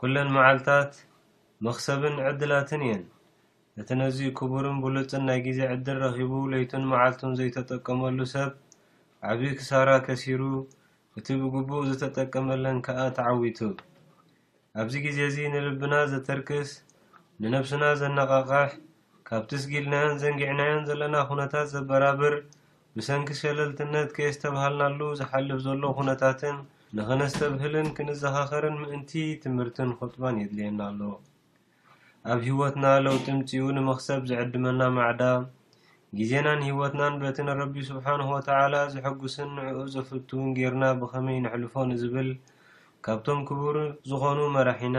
ኩለን መዓልታት መኽሰብን ዕድላትን እየን። እቲ ነዚ ክቡርን ብሉጽን ናይ ግዜ ዕድል ረኺቡ ለይቱን መዓልቱን ዘይተጠቀመሉ ሰብ ዓቢ ክሳራ ከሲሩ፣ እቲ ብግቡእ ዝተጠቀመለን ከኣ ተዓዊቱ። ኣብዚ ግዜ'ዚ ንልብና ዘተርክስ፣ ንነብስና ዘነቓቕሕ፣ ካብቲ ስጊልናዮን ዘንጊዕናዮን ዘለና ኩነታት ዘበራብር፣ ብሰንኪ ሸለልትነት ከየስተብሃልናሉ ዝሓልፍ ዘሎ ኩነታትን ንኸነስተብህልን ክንዘኻኸርን ምእንቲ ትምህርትን ኹጥባን የድልየና ኣሎ። ኣብ ህይወትና ለውጢ ምጺኡ ንመኽሰብ ዝዕድመና ማዕዳ፣ ግዜናን ህይወትናን በቲ ንረቢ ስብሓነሁ ወተዓላ ዘሐጉስን ንዕኡ ዘፍትውን ጌርና ብኸመይ ነሕልፎ ንዝብል ካብቶም ክቡር ዝኾኑ መራሒና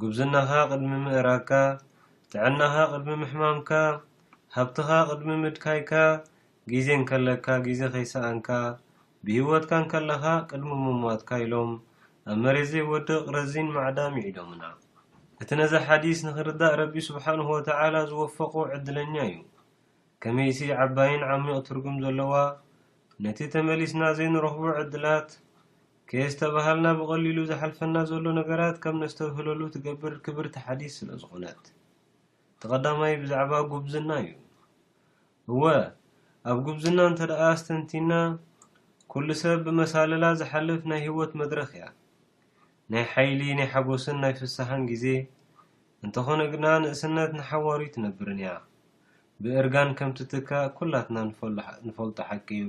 ጉብዝናኻ ቅድሚ ምእራግካ፣ ጥዕናኻ ቅድሚ ምሕማምካ፣ ሃብትኻ ቅድሚ ምድካይካ፣ ጊዜ እንከለካ ጊዜ ከይሰኣንካ፣ ብሂወትካ እንከለኻ ቅድሚ ምሟትካ ኢሎም ኣብ መሬት ዘይወድቕ ረዚን ማዕዳ ምዒዶምና። እቲ ነዚ ሓዲስ ንኽርዳእ ረቢ ሱብሓነሁ ወተዓላ ዝወፈቖ ዕድለኛ እዩ። ከመይሲ ዓባይን ዓሚቕ ትርጉም ዘለዋ ነቲ ተመሊስና ዘይንረኽቦ ዕድላት፣ ከየስተብሃልና ብቐሊሉ ዝሓልፈና ዘሎ ነገራት ከም ነስተብህለሉ ትገብር ክብርቲ ሓዲስ ስለ ዝኾነት። እቲ ቀዳማይ ብዛዕባ ጉብዝና እዩ። እወ፣ ኣብ ጉብዝና እንተ ደኣ ኣስተንቲንና፣ ኩሉ ሰብ ብመሳልላ ዝሓልፍ ናይ ህይወት መድረኽ እያ። ናይ ሓይሊ፣ ናይ ሓጎስን ናይ ፍስሃን ግዜ፣ እንተኾነ ግና ንእስነት ንሓዋሩ ኣይትነብርን እያ። ብእርጋን ከም ትትካእ ኩላትና ንፈልጦ ሓቂ እዩ።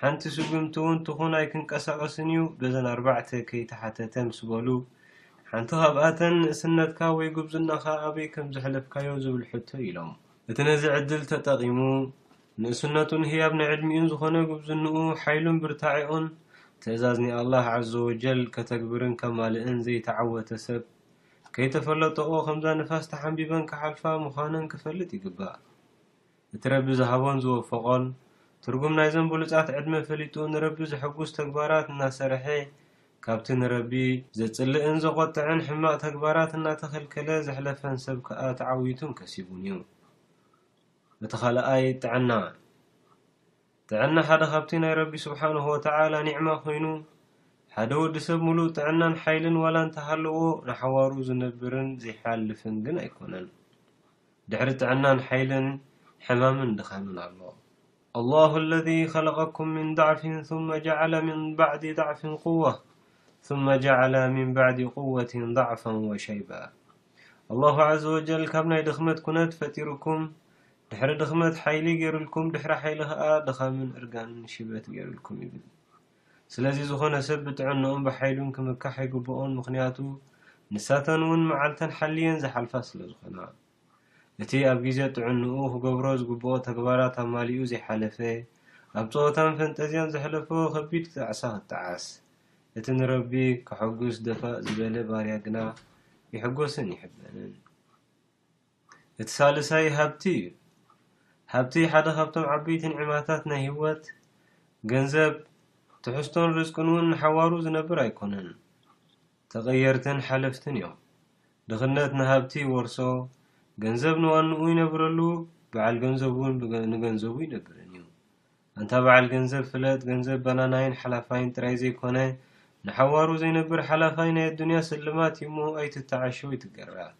ሓንቲ ስጉምቲ ውን ትኹን ኣይክንቀሳቐስን እዩ በዘን ኣርባዕተ ከይተሓተተ ምስ በሉ። ሓንቲ ካብኣተን ንእስነትካ ወይ ጉብዝናኻ ኣበይ ከም ዘሕለፍካዮ ዝብል ሕቶ እዩ ኢሎም። እቲ ነዚ ዕድል ተጠቒሙ ንእስነቱን ህያብ ናይ ዕድሚኡን ዝኾነ ጉብዝንኡ ሓይሉን ብርታዔኡን ትእዛዝ ናይ ኣላህ ዓዘወጀል ከተግብርን ከማልእን ዘይተዓወተ ሰብ ከይተፈለጠኦ ከምዛ ንፋስ ተሓምቢበን ክሓልፋ ምዃነን ክፈልጥ ይግባእ። እቲ ረቢ ዝሃቦን ዝወፈቖን፣ ትርጉም ናይዞም ብሉጻት ዕድመ ፈሊጡ ንረቢ ዘሕጉስ ተግባራት እናሰርሔ፣ ካብቲ ንረቢ ዘጽልእን ዘቖጥዕን ሕማቕ ተግባራት እናተኸልከለ ዘሕለፈን ሰብ ከኣ ተዓዊቱን ከሲቡን'ዩ። እቲ ካልኣይ ጥዕና። ጥዕና ሓደ ካብቲ ናይ ረቢ ሱብሓነሁ ወተዓላ ኒዕማ ኮይኑ ሓደ ወዲ ሰብ ሙሉእ ጥዕናን ሓይልን ዋላ እንተሃለዎ ንሓዋሩ ዝነብርን ዘይሓልፍን ግን ኣይኮነን ድሕሪ ጥዕናን ሓይልን ሕማምን ድኻምን ኣሎ ኣላሁ ኣለዚ ኸለቀኩም ሚን ዳዕፊን ሱመ ጀዐለ ሚን ባዕዲ ዳዕፊን ቁወ ሱመ ጀዐለ ሚን ባዕዲ ቁወቲን ዳዕፈን ወሸይባ ኣላሁ ዐዘወጀል ካብ ናይ ድኽመት ኩነት ፈጢሩኩም ድሕሪ ድኽመት ሓይሊ ጌሩልኩም ድሕሪ ሓይሊ ከኣ ድኻምን እርጋንን ሽበት ጌሩልኩም ይብል። ስለዚ ዝኾነ ሰብ ብጥዕንኡን ብሓይሉን ክምካሕ ኣይግብኦን ምኽንያቱ ንሳተን ውን መዓልተን ሓልየን ዝሓልፋ ስለዝኾና። እቲ ኣብ ግዜ ጥዕንኡ ክገብሮ ዝግብኦ ተግባራት ኣማሊኡ ዘይሓለፈ ኣብ ጸወታን ፈንጠዝያን ዘሕለፎ ከቢድ ጣዕሳ ክጣዓስ። እቲ ንረቢ ከሐጉስ ደፋእ ዝበለ ባርያ ግና ይሕጎስን ይሕበንን። እቲ ሳልሳይ ሃብቲ እዩ። ሃብቲ ሓደ ካብቶም ዓበይቲ ንዒማታት ናይ ህይወት፣ ገንዘብ፣ ትሕዝቶን ርዝቅን እውን ንሓዋሩ ዝነብር ኣይኮነን። ተቐየርትን ሓለፍትን እዮም። ድኽነት ንሃብቲ ይወርሶ፣ ገንዘብ ንዋንኡ ይነብረሉ፣ በዓል ገንዘብ እውን ንገንዘቡ ይነብርን እዩ። ኣንታ በዓል ገንዘብ ፍለጥ ገንዘብ ባናናይን ሓላፋይን ጥራይ ዘይኮነ ንሓዋሩ ዘይነብር ሓላፋይ ናይ ኣዱንያ ስልማት እዩሞ ኣይትተዓሾ ኣይትገራህ።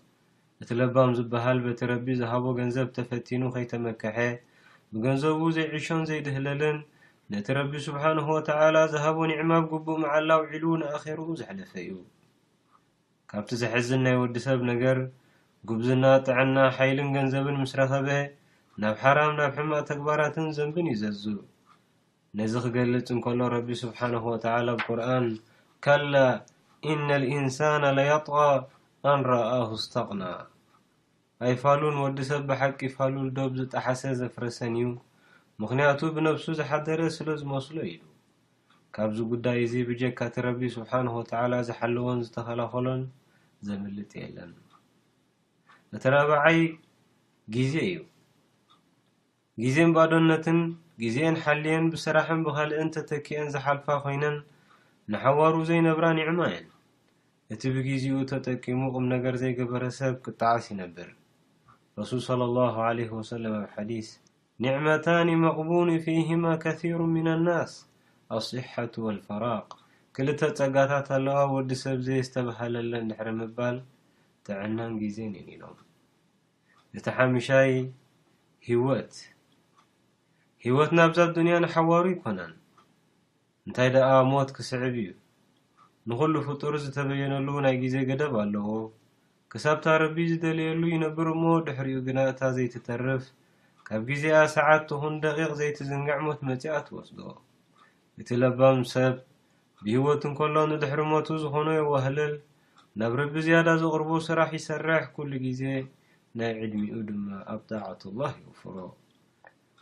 እቲ ለባም ዝበሃል በቲ ረቢ ዝሃቦ ገንዘብ ተፈቲኑ ከይተመከሐ ብገንዘቡ ዘይዕሾን ዘይድህለልን ነቲ ረቢ ሱብሓነሁ ወተዓላ ዝሃቦ ኒዕማ ብግቡእ መዓላ ኣውዒሉ ንኣኼርኡ ዘሕለፈ እዩ። ካብቲ ዘሕዝን ናይ ወዲ ሰብ ነገር ጉብዝና፣ ጥዕና፣ ሓይልን ገንዘብን ምስ ረኸበ ናብ ሓራም ናብ ሕማቕ ተግባራትን ዘንብን ይዘዙ። ነዚ ክገልጽ እንከሎ ረቢ ስብሓነሁ ወተዓላ ኣብ ቁርኣን ከላ ኢነልኢንሳነ ለየጥቓ ኣን ረኣሁ እስተቕና ኣይፋሉን ወዲ ሰብ ብሓቂ ፋሉል ዶብ ዝጠሓሰ ዘፍረሰን እዩ ምኽንያቱ ብነብሱ ዝሓደረ ስለ ዝመስሎ ኢሉ። ካብዚ ጉዳይ እዚ ብጀካ እቲ ረቢ ስብሓነሁ ወተዓላ ዝሓለዎን ዝተኸላኸሎን ዘምልጥ የለን። እቲ ራብዓይ ግዜ እዩ። ግዜን ባዶነትን፣ ግዜኤን ሓልየን ብስራሕን ብኻልእን ተተኪኤን ዝሓልፋ ኮይነን ንሓዋሩ ዘይነብራ ኒዕማ እየን። እቲ ብጊዚኡ ተጠቂሙ ቁምነገር ዘይገበረ ሰብ ክጣዓስ ይነብር። ረሱል ሰለሏሁ ዓለይሂ ወሰለም ኣብ ሓዲስ፣ ኒዕመታኒ መቅቡኒ ፊሂማ ከሲሩ ሚነ ናስ፣ ኣሲሐቱ ወልፈራቅ፣ ክልተ ጸጋታት ኣለዋ ወዲ ሰብ ዘየስተብሃለለን ድሕሪ ምባል፣ ጥዕናን ግዜን እየን ኢሎም። እቲ ሓምሻይ ህይወት ህይወትና ኣብዛ ኣዱንያ ንሓዋሩ ኣይኮነን እንታይ ደኣ ሞት ክስዕብ እዩ ንኹሉ ፍጡር ዝተበየነሉ ናይ ግዜ ገደብ ኣለዎ ክሳብታ ረቢ ዝደለየሉ ይነብር እሞ ድሕሪኡ ግና እታ ዘይትተርፍ ካብ ግዜኣ ሰዓት ትኹን ደቂቕ ዘይትዝንጋዕ ሞት መጺኣ ትወስዶ እቲ ለባም ሰብ፣ ብህይወት እንከሎ ንድሕሪ ሞቱ ዝዀኖ የዋህልል፣ ነብሪ ብዝያዳ ዘቕርቦ ስራሕ ይሰርሕ፣ ኵሉ ግዜ ናይ ዕድሚኡ ድማ ኣብ ጣዓት-ላህ የውፍሮ።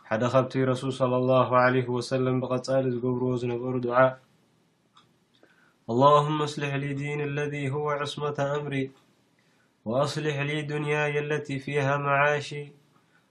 ሓደ ካብቲ ረሱል ሰለላሁ ዓለይሂ ወሰለም ብቐጻሊ ዝገብርዎ ዝነበሩ ዱዓእ፣ ኣላሁመ ኣስሊሕ ሊ ዲኒ ለዚ ሁወ ዕስመተ ኣምሪ፣ ወኣስሊሕ ሊ ዱንያየ ለቲ ፊሃ መዓሺ፣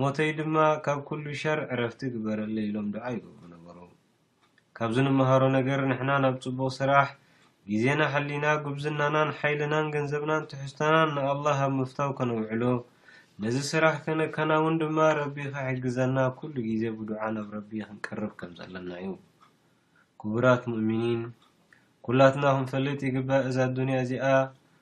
ሞተይ ድማ ካብ ኩሉ ሸር ዕረፍቲ ግበረለይ ኢሎም ዱዓ ይገብሩ ነበሩ። ካብዚ ንመሃሮ ነገር ንሕና ናብ ጽቡቕ ስራሕ ግዜና ሓሊና ጉብዝናናን ሓይልናን ገንዘብናን ትሕዝቶናን ንኣላህ ኣብ ምፍታው ከነውዕሎ ነዚ ስራሕ ከነከናውን ድማ ረቢ ክሕግዘና ኩሉ ግዜ ብዱዓ ናብ ረቢ ክንቀርብ ከም ዘለና እዩ። ኩቡራት ሙእሚኒን ኩላትና ክንፈልጥ ይግባእ እዛ ኣዱንያ እዚኣ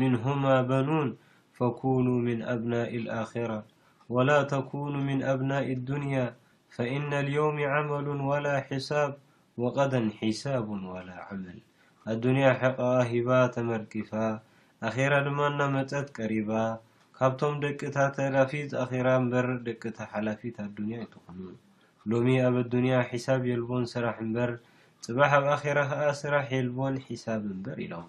ምንሁማ በኑን ፈኩኑ ምን ኣብናኢ ልኣኽራ ወላ ተኩኑ ምን ኣብናኢ ኣዱንያ ፈኢነ ልየውሚ ዓመሉ ወላ ሕሳብ ወቀደን ሕሳብ ወላ ዓመል ኣዱንያ ሕቐኣ ሂባ ተመርቂፋ ኣኽራ ድማ እናመጸት ቀሪባ ካብቶም ደቂ እታ ተላፊት ኣኽራ እምበር ደቂ እታ ሓላፊት ኣዱንያ ኣይትኹኑ ሎሚ ኣብ ኣዱንያ ሕሳብ የልቦን ስራሕ እምበር ጽባሕ ኣብ ኣኽራ ከኣ ስራሕ የልቦን ሕሳብ እምበር ኢሎም